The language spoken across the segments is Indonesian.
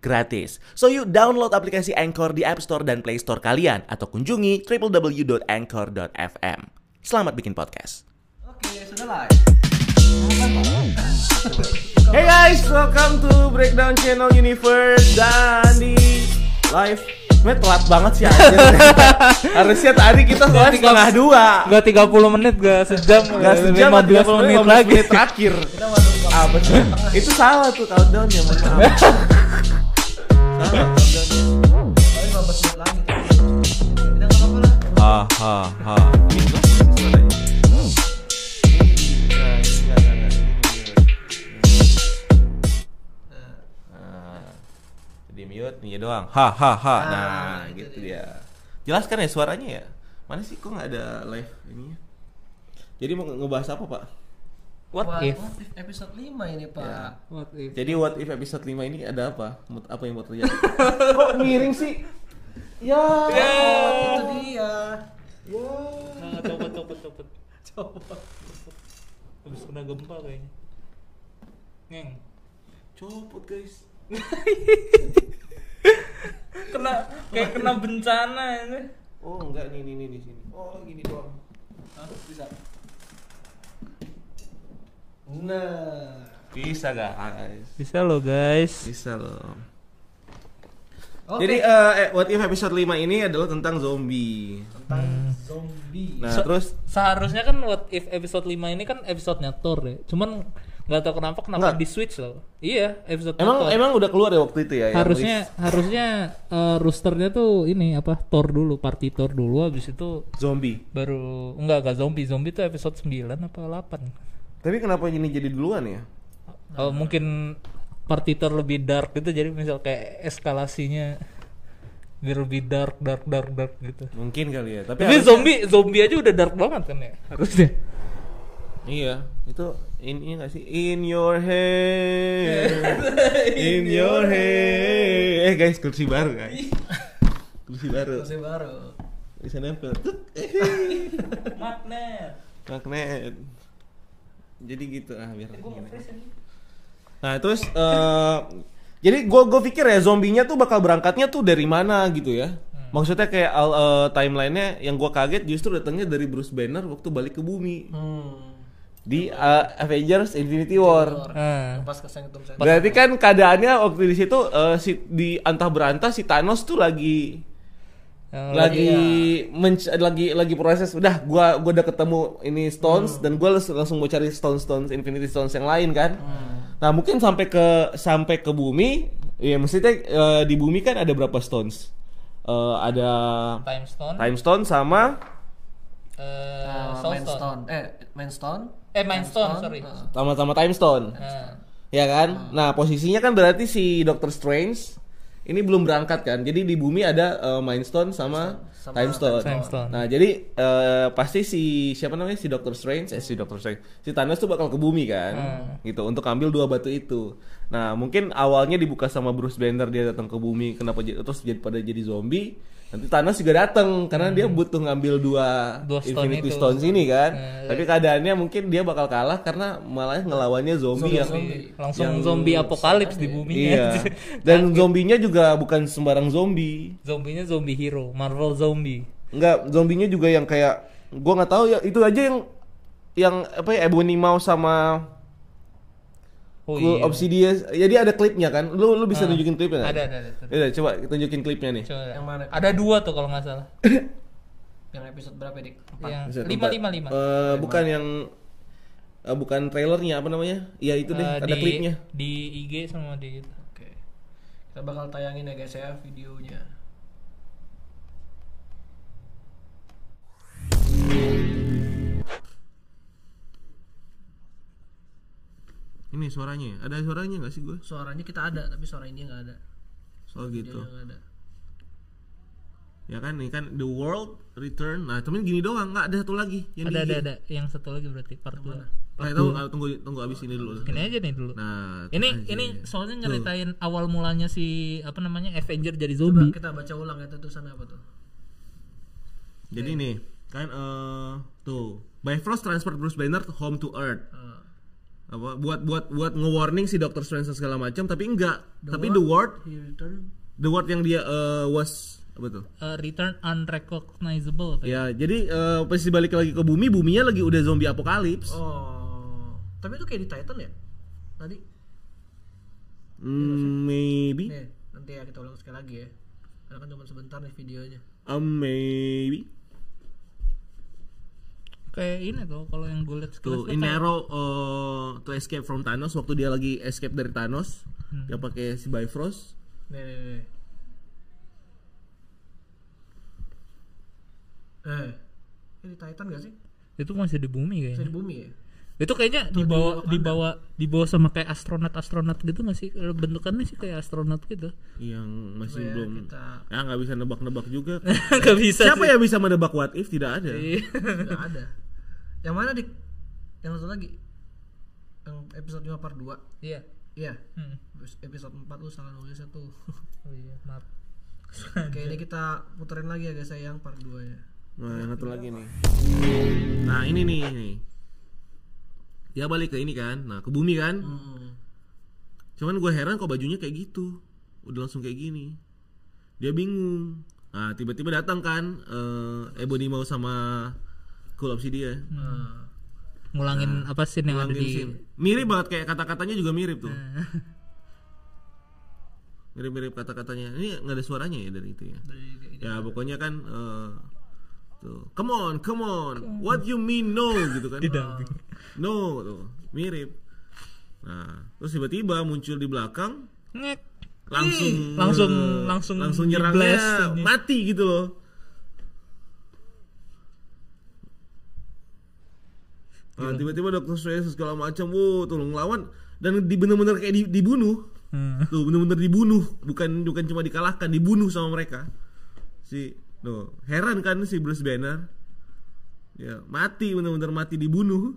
gratis. So you download aplikasi Anchor di App Store dan Play Store kalian atau kunjungi www.anchor.fm. Selamat bikin podcast. Oke, sudah live. Hey guys, welcome to Breakdown Channel Universe dan di live Sebenernya telat banget sih anjir Harusnya tadi kita live setengah dua Gak 30 menit, gak sejam, Gak sejam 15 menit lagi. menit terakhir Apa sih? Itu salah tuh countdownnya mohon maaf. Ha ha ha Ini Nah, ini. Nah, di mute nih doang. Ha ha ha. Nah, Ah, itu gitu dia. Jelaskan ya suaranya ya. Mana sih kok nggak ada live ininya? Jadi mau nge- ngebahas apa, Pak? What Wah, if? What if episode 5 ini, Pak? Ya. What if? Jadi what if episode 5 ini ada apa? Apa yang mau terjadi? kok miring sih? Ya. Oh, itu dia. Nah, copot, copot, copot. Copot. Habis kena gempa kayaknya. Ngeng. Copot, guys. Kena kayak kena bencana ini. Oh, enggak nih nih nih di sini. Oh, gini doang. Hah, bisa. Nah, Bisa, guys. Bisa loh, guys. Bisa loh. Oke. Jadi eh, eh, what if episode 5 ini adalah tentang zombie. tentang zombie. Nah, Se- terus Seharusnya kan What If episode 5 ini kan episodenya Thor ya. Cuman nggak tahu kenapa kenapa Nggak. di switch loh. Iya, episode emang Thor. emang udah keluar ya waktu itu ya? yang harusnya harusnya eh, roosternya tuh ini apa Thor dulu, party Thor dulu habis itu zombie. baru enggak enggak zombie zombie tuh episode 9 apa 8 Tapi kenapa ini jadi duluan ya? oh, mungkin party tour lebih dark gitu jadi misal kayak eskalasinya biar lebih dark dark dark dark gitu Mungkin kali ya. Tapi, tapi harusnya- zombie zombie aja udah dark banget kan ya harusnya Iya, itu in ini nggak sih? In your head, in your head. Eh guys, kursi baru guys. Kursi baru. Masih baru. Bisa nempel. Magnet Magnet. Jadi gitu ah biar. Nah terus eh jadi gue gue pikir ya zombinya tuh bakal berangkatnya tuh dari mana gitu ya. Maksudnya kayak al, eh, timelinenya yang gue kaget justru datangnya dari Bruce Banner waktu balik ke bumi Hmm. di eh, Avengers Infinity War. Pas ke sana ketemu saya. Berarti kan keadaannya waktu di situ eh, si di antah berantah si Thanos tuh lagi Yang lagi menc- lagi lagi proses udah gua gua udah ketemu ini stones dan gua langsung, langsung mau cari stones stones infinity stones yang lain kan. Nah, mungkin sampai ke sampai ke bumi ya maksudnya eh, di bumi kan ada berapa stones? Eh, ada time stone time stone sama eh, Uh, soul Main stone. Stone. Eh, Main Stone. eh mind stone sorry Uh, sama-sama time stone. Nah, Ya kan? Nah, posisinya kan berarti si Doctor Strange ini belum berangkat kan. Jadi di bumi ada eh, Mind Stone sama, Sama Time Stone. Time Stone. Nah, jadi eh, pasti si siapa namanya si Doctor Strange, eh si Doctor Strange, si Thanos tuh bakal ke bumi kan. Hmm. Gitu untuk ambil dua batu itu. Nah, mungkin awalnya dibuka sama Bruce Banner dia datang ke bumi kenapa jadi terus jadi pada jadi zombie. Nanti Thanos juga datang karena dia butuh ngambil dua, Hmm. Dua stone Infinity itu. Stones ini kan. Hmm. Tapi keadaannya mungkin dia bakal kalah karena malah ngelawannya zombie, yang zombie. langsung yang- zombie apokalips di bumi Iya. Dan zombinya juga bukan sembarang zombie. zombinya zombie hero Marvel zombie Enggak, zombinya juga yang kayak gua nggak tahu ya itu aja yang yang apa ya Ebony Maw sama oh iya Obsidian. Jadi ada klipnya kan? Lu lu bisa Ah. nunjukin klipnya nggak? ada ada ada Yaudah, coba tunjukin klipnya nih. Coba. Yang mana? ada dua tuh kalau nggak salah Yang episode berapa, Dik? Empat. yang lima lima lima Eh, bukan yang eh, bukan trailernya apa namanya? Iya itu deh, Eh, ada di, klipnya. di IG sama di Oke. Kita bakal tayangin ya guys ya videonya. Ini suaranya, ya? ada suaranya nggak sih gue? Suaranya kita ada, tapi suara ini nggak ada. soal gitu. Yang ada. ya kan ini kan the world return. Nah temen gini doang nggak ada satu lagi yang ada di- ada ada. Yang satu lagi berarti part 2 Ah, tahu ah, tunggu tunggu abis ini dulu. Ini aja nih dulu. Nah ini aja. ini soalnya nyeritain awal mulanya si apa namanya Avenger jadi Coba zombie kita baca ulang ya tulisan apa tuh? jadi nih kan eh tuh. Bifrost transfer Bruce Banner home to Earth. Eh, apa buat buat buat nge-warning si Doctor Strange segala macam tapi enggak The tapi Ward? the word the word yang dia eh, was apa tuh Uh, return unrecognizable apa ya? ya jadi eh, pas balik lagi ke bumi buminya lagi udah zombie apokalips Oh. Tapi itu kayak di Titan ya? Tadi. Hmm, maybe Nih, nanti ya kita ulang sekali lagi ya. Karena kan cuma sebentar nih videonya. Um, maybe kayak ini tuh kalau yang gue lihat tuh tuh in kayak- arrow uh, to escape from Thanos waktu dia lagi escape dari Thanos dia pakai si Bifrost Nih, nih, nih. Eh, ini di Titan gak sih? itu masih di bumi Bisa kayaknya di bumi ya? itu kayaknya dibawa dibawa dibawa sama kayak astronot astronot gitu nggak sih Kalau bentukannya sih kayak astronot gitu yang masih Ya, belum kita ya nggak bisa nebak-nebak juga nggak bisa siapa sih. yang bisa menebak what if tidak ada Iya. nggak ada. Yang mana dik? Yang satu lagi? Yang episode 5 part 2 iya Iya. Hmm. Episode 4 lu salah nulisnya tuh. oh iya maaf Oke, ini kita puterin lagi ya guys ya yang part 2 ya. nah yang satu lagi nih nah ini nih nih dia balik ke ini kan nah ke bumi kan Hmm. cuman gue heran kok bajunya kayak gitu udah langsung kayak gini dia bingung nah tiba-tiba datang kan eh Ebony mau sama Cool Obsidian Nah, ngulangin apa sih yang ada di scene. mirip banget kayak kata-katanya juga mirip tuh. Mirip-mirip kata-katanya. Ini nggak ada suaranya ya dari itu ya? Dari ya pokoknya kan eh, tuh come on come on what you mean no? gitu kan. Didamping. no tuh mirip. Nah terus tiba-tiba muncul di belakang. Ngek. Langsung langsung langsung langsung nyerangnya mati gitu loh Nah, tiba-tiba dokter Strange segala macam, wow, tuh ngelawan dan di bener-bener kayak di- dibunuh. Hmm. Tuh bener-bener dibunuh, bukan bukan cuma dikalahkan, dibunuh sama mereka. Si, tuh heran kan si Bruce Banner. Ya, mati bener-bener mati dibunuh.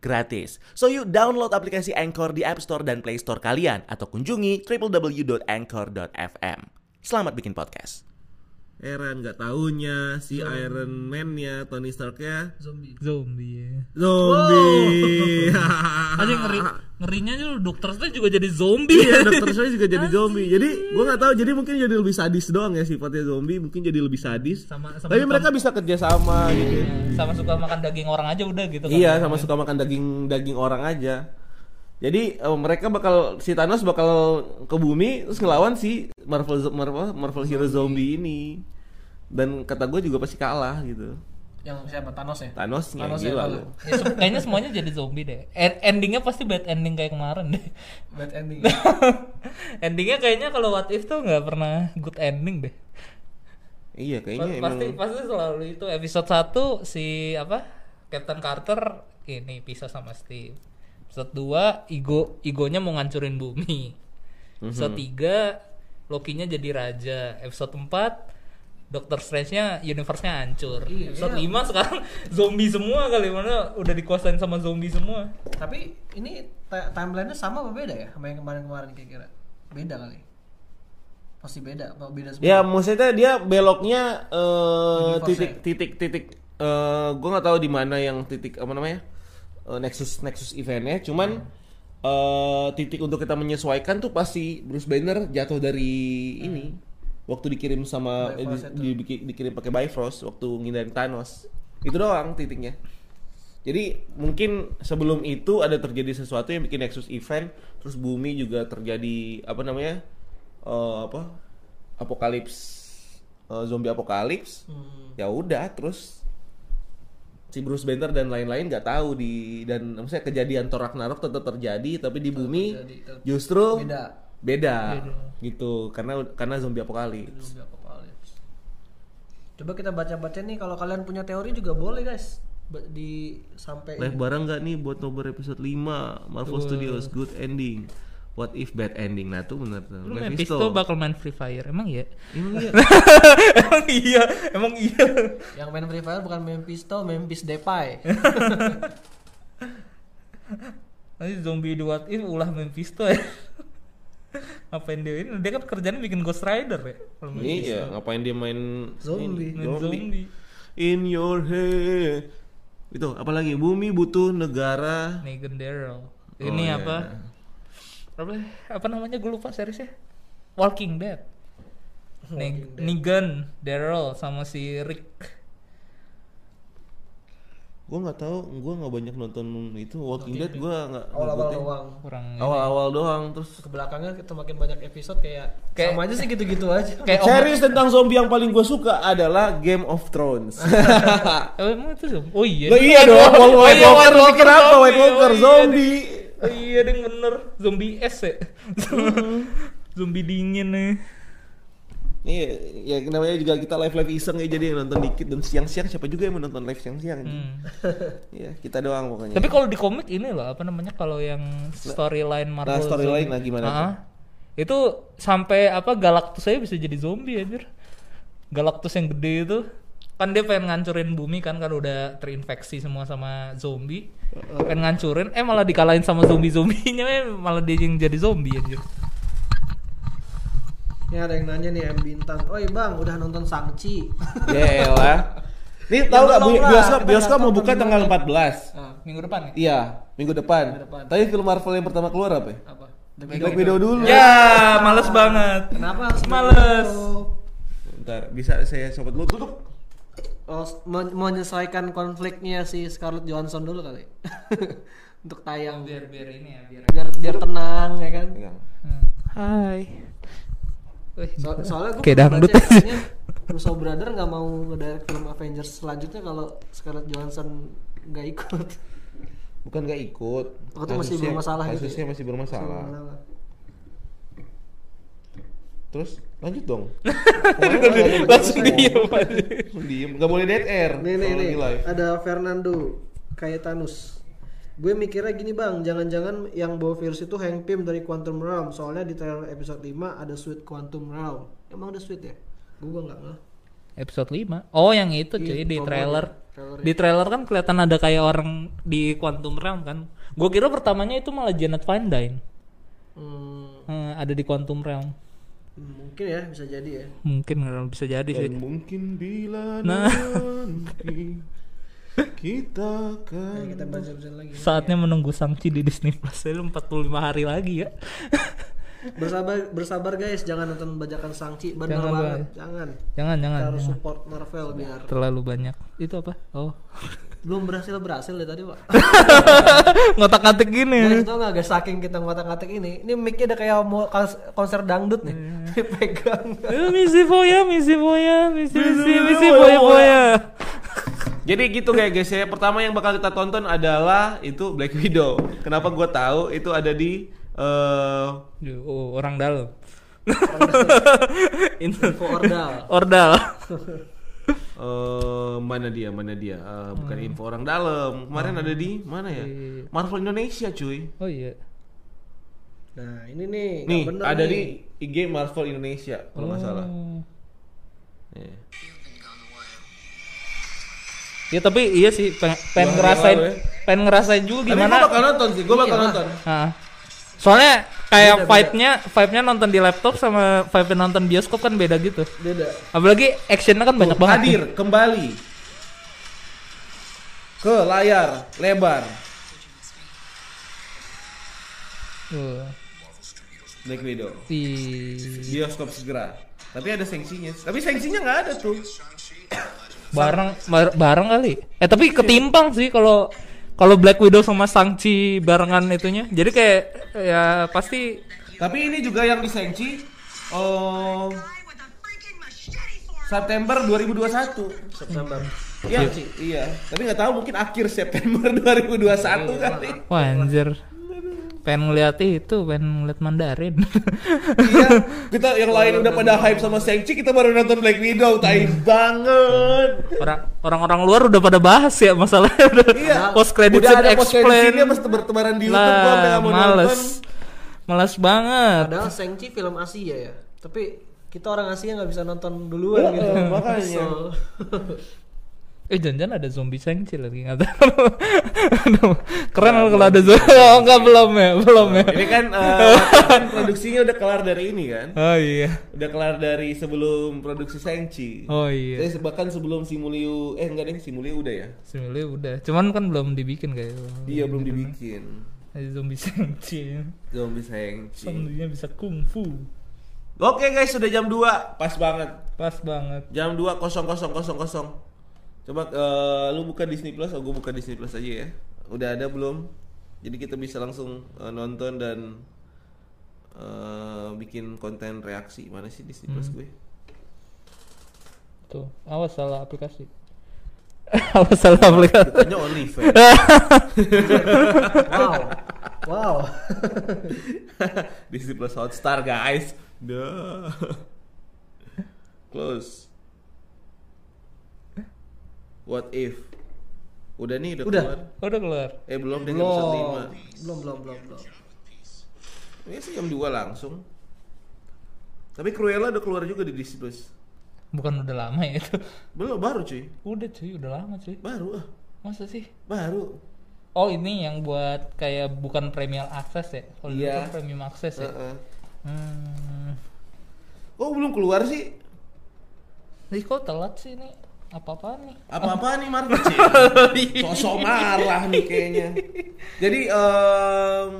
gratis. So yuk download aplikasi Anchor di App Store dan Play Store kalian atau kunjungi www.anchor.fm. Selamat bikin podcast. Heran nggak tahunya si Iron Man-nya Tony Stark-nya zombie. zombie ya. zombie. aja ngeri ngerinya aja lu dokter Strange juga jadi zombie Iya, dokter Strange juga jadi zombie. Jadi gua nggak tahu, jadi mungkin jadi lebih sadis doang ya sifatnya zombie, mungkin jadi lebih sadis. sama sama Tapi suka- mereka bisa kerja sama gitu. sama suka makan daging orang aja udah gitu kan Iya, sama suka makan daging daging orang aja. Jadi eh, mereka bakal si Thanos bakal ke bumi terus ngelawan si Marvel Marvel Marvel Hero Zombie ini. Dan kata gue juga pasti kalah gitu. Yang siapa? Thanos ya? Thanos ya Thanos ya, gila. Ya, se- kayaknya semuanya jadi zombie deh En- endingnya pasti bad ending kayak kemarin deh Bad ending. endingnya kayaknya kalau what if tuh nggak pernah good ending deh Iya, kayaknya pasti emang pasti selalu itu episode 1 si apa Captain Carter ini pisah sama Steve episode 2 ego egonya mau ngancurin bumi episode 3 Loki-nya jadi raja episode 4 Doctor Strange-nya universe-nya hancur Iya, episode iya. 5 sekarang zombie semua kali mana udah dikuasain sama zombie semua Tapi ini ti- timeline-nya sama apa beda ya? Sama yang kemarin-kemarin kira-kira? Beda kali. Pasti beda, apa beda semua. Ya maksudnya dia beloknya eh, Universe titik titik titik eh gue nggak tahu di mana yang titik apa namanya eh, nexus nexus eventnya. Cuman eh titik untuk kita menyesuaikan tuh pasti Bruce Banner jatuh dari ini. Waktu dikirim sama eh, di- di- dikirim pakai Bifrost waktu ngindarin Thanos. Itu doang titiknya. Jadi mungkin sebelum itu ada terjadi sesuatu yang bikin Nexus event, terus bumi juga terjadi apa namanya eh, apa apokalips zombie apokalips. Hmm. ya udah terus si Bruce Banner dan lain-lain nggak tahu di dan maksudnya kejadian Thor Ragnarok tetap terjadi tapi di bumi terjadi, tetap justru Beda. beda gitu karena karena zombie apokalips Zombie. Coba kita baca-baca nih kalau kalian punya teori juga boleh guys. Di sampai live bareng nggak nih buat nobar episode 5 Marvel Studios good ending what if bad ending nah tuh bener tuh Lu Mephisto. Mephisto bakal main Free Fire. Emang iya? Emang iya emang iya, emang iya. yang main Free Fire bukan Memphis Memphis Depay. Nanti zombie di What If ulah Mephisto ya. Ngapain dia ini? Dia kan kerjanya bikin Ghost Rider ya. Kalau Mephisto. iya ngapain dia main Zombie. ini, Main zombie. in your head itu apalagi bumi butuh negara Negan Daryl. Oh, Ini iya. apa? Apa apa namanya gue lupa seriesnya. Walking Dead. Neg- Negan Daryl sama si Rick. gue nggak tahu gue nggak banyak nonton itu Walking Dead gue nggak Awal-awal ngikutin. doang. Awal-awal doang terus Ke belakangnya kita makin banyak episode kayak, Kayak- sama aja sih gitu-gitu aja. Kayak series tentang zombie yang paling gue suka adalah Game of Thrones Oh, emang itu zombie? Oh iya. Lah iya dong, White Oh White iya, Walker White mikir apa? zombie. White Walker Oh iya, zombie. Oh iya deh bener zombie es ya. zombie dingin nih. Iya, ya namanya juga kita live live iseng ya jadi yang nonton dikit dan siang-siang siapa juga yang mau nonton live siang-siang? Hmm. Iya, kita doang pokoknya. Tapi kalau di komik ini loh apa namanya kalau yang storyline Marvel Nah, storyline lah gimana Ah, Itu sampai apa Galactus aja bisa jadi zombie anjir. Galactus yang gede itu kan dia pengen ngancurin bumi kan kan udah terinfeksi semua sama zombie. Pengen ngancurin eh malah dikalahin sama zombie-zombinya eh, malah dia yang jadi zombie anjir. Ini ada yang nanya nih M Bintang. Oi bang, udah nonton Sangchi? Ya elah. Nih tahu Ya nggak bioskop bioskop mau tahu buka tanggal 14. Ah, minggu depan ya? Iya, minggu depan. Minggu depan. Tapi film Marvel yang pertama keluar apa? ya? Apa? Black Widow dulu. Ya, males banget. Kenapa harus Males. Bentar, bisa saya sobat dulu duduk. Oh, men- menyesuaikan konfliknya si Scarlett Johansson dulu kali. Untuk tayang biar biar biar ini ya biar biar, biar tenang ya kan. Pegang. Hai. So- soalnya gue Kayak dangdut. Russo Brother nggak mau ngedirect film Avengers selanjutnya kalau Scarlett Johansson nggak ikut. Bukan nggak ikut. Oh, itu masih bermasalah gitu Kasusnya ya? masih bermasalah. Terus lanjut dong. langsung diem aja. Langsung diem, nggak boleh dead air. Nih nih nih, ada Fernando Caetanus. Gue mikirnya gini bang, jangan-jangan yang bawa virus itu Hank Pym dari Quantum Realm. Soalnya di trailer episode 5 ada suite Quantum Realm. Emang ada suite ya? Gue nggak ngeh. Episode 5. Oh, yang itu cuy Iya, di trailer. trailer Di trailer kan kelihatan ada kayak orang di Quantum Realm kan. Gue kira pertamanya itu malah Janet Van Dyne. Hmm, Hmm, ada di Quantum Realm. Mungkin ya bisa jadi ya. Mungkin bisa jadi sih. Dan mungkin bila Nah. nanti kita kan kita baca-baca lagi. Saatnya menunggu Sangchi di Disney Plus. Itu 45 hari lagi ya. Bersabar bersabar guys, jangan nonton bajakan Sangchi. Bener Jangan, banget, jangan. Jangan, jangan. Kita harus jangan. support Marvel biar Terlalu banyak. Itu apa? Oh. Belum berhasil berhasil deh tadi pak. Ngotak-ngatik gini. Guys tau gak guys saking kita ngotak-ngatik ini, ini mic-nya udah kayak mau kons- konser dangdut nih. Dipegang. Eh, misi Boya, misi Boya, misi misi misi Boya Boya. Jadi gitu kayak guys ya. Pertama yang bakal kita tonton adalah itu Black Widow. Kenapa gua tahu itu ada di eh Duh, Oh, orang dalam. Itu Info ordal. Ordal. Eh, mana dia? Mana dia? Eh, bukan Hmm. info orang dalam. Kemarin ada di mana ya? Marvel Indonesia, cuy. Oh iya. Nah ini nih, Nih, bener ada nih. di IG Marvel Indonesia kalau nggak salah. Oh. Iya. Ya tapi iya sih pengen, pengen ngerasain ya. pengen ngerasain juga Tapi gimana. gua bakal nonton sih, gua bakal Iya. nonton. Nah, soalnya kayak Beda, beda. vibe-nya vibe-nya nonton di laptop sama vibe nonton bioskop kan beda gitu. Beda. Apalagi actionnya kan banyak banget. Hadir kembali ke layar lebar Tuh. Black Widow. Di Bioskop segera. Tapi ada sanksinya. Tapi sanksinya nggak ada tuh. bareng bar- bareng kali. Eh tapi ketimpang sih kalau kalau Black Widow sama Shang-Chi barengan itunya. Jadi kayak ya pasti Tapi ini juga yang disangsi oh September 2021. September. Iya, iya. Tapi nggak tahu mungkin akhir September 2021 kali. Wah anjir. Pengen ngeliat itu, pengen ngeliat Mandarin. iya, kita yang lain udah pada hype sama Shang-Chi, kita baru nonton Black Widow, tai banget. Orang orang-orang luar udah pada bahas ya masalahnya udah Iya. post credit Udah ada post pas tebar-tebaran di YouTube gua Lah, mau males. nonton. Males banget. Padahal Shang-Chi film Asia ya. Tapi kita orang Asia nggak bisa nonton duluan gitu. Heeh, makanya. So, Eh jangan ada zombie Shang-Chi lagi nggak tahu. Keren loh kalau ada zombie. Oh enggak belum ya, belum ya. Ini kan, eh, kan produksinya udah kelar dari ini kan. Oh iya. Udah kelar dari sebelum produksi Shang-Chi. Oh iya. Eh, bahkan sebelum Simuliu, eh enggak deh, Simuliu udah ya. Sebenarnya udah. Cuman kan belum dibikin kayak. Iya, belum dibikin. Ada zombie Shang-Chi. Zombie Shang-Chi. Zombinya bisa kungfu. Oke guys, sudah jam 2. Pas banget. Pas banget. Jam 2 Coba eh, lu buka Disney Plus, oh gue buka Disney Plus aja ya. Udah ada belum? Jadi kita bisa langsung eh, nonton dan eh, bikin konten reaksi. Mana sih Disney Plus gue? Tuh, awas salah aplikasi. awas salah aplikasi. Kitanya OnlyFans. wow. Wow. Disney Plus Hotstar guys. Duh. Close. What if? Udah nih udah, Udah. keluar. Udah keluar. Eh belum deh episode 5. Belum, belum, belum, belum. Ini sih jam 2 langsung. Tapi Cruella udah keluar juga di Disney Plus. Bukan udah lama ya itu. Belum baru cuy. Udah cuy, udah lama cuy. Baru ah. Masa sih? Baru. Oh ini yang buat kayak bukan premium access ya? Kalau Iya. kan premium access ya? Heeh. Hmm. Oh belum keluar sih. Jadi kok telat sih ini? Apa-apaan nih? Apa-apa nih Marvel sih? Sosok marah nih kayaknya. Jadi em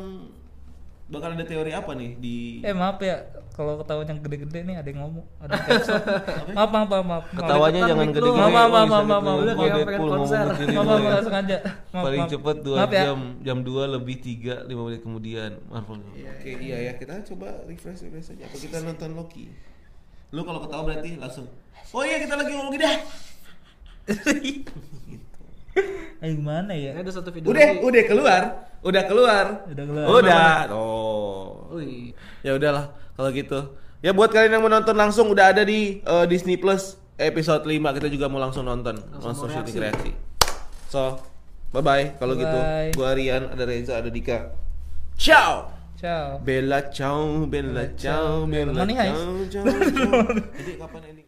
bakal ada teori apa nih di Eh maaf ya, kalau ketawanya gede-gede nih ada yang ngomong, ada yang maaf, maaf, maaf, maaf. Ketawanya jangan gede-gede. Maaf, maaf, maaf, maaf, maaf, maaf. Kayak pengen ngomong konser. sendiri Maaf, dulu maaf, ya. nggak sengaja. Maaf, Paling maaf. cepet 2 Maaf ya. jam, jam 2 lebih 3, 5 menit kemudian. Marvel. Oke iya ya kita coba refresh refresh aja. Apa kita nonton Loki? Lu kalau ketawa berarti langsung. Oh iya kita lagi ngomong dah. Eh gimana ya? Ini ada satu video Udah, lagi. udah keluar, udah keluar. Udah keluar. Udah. Oh. Ya udahlah kalau gitu. Ya buat kalian yang mau nonton langsung udah ada di eh, Disney Plus episode 5 kita juga mau langsung nonton, langsung, mau syuting reaksi. reaksi. So, bye bye kalau gitu. Gua Rian, ada Reza, ada Dika. Ciao. Ciao. Bella ciao, Bella ciao, Bella ciao, ciao, ciao. Jadi kapan ending?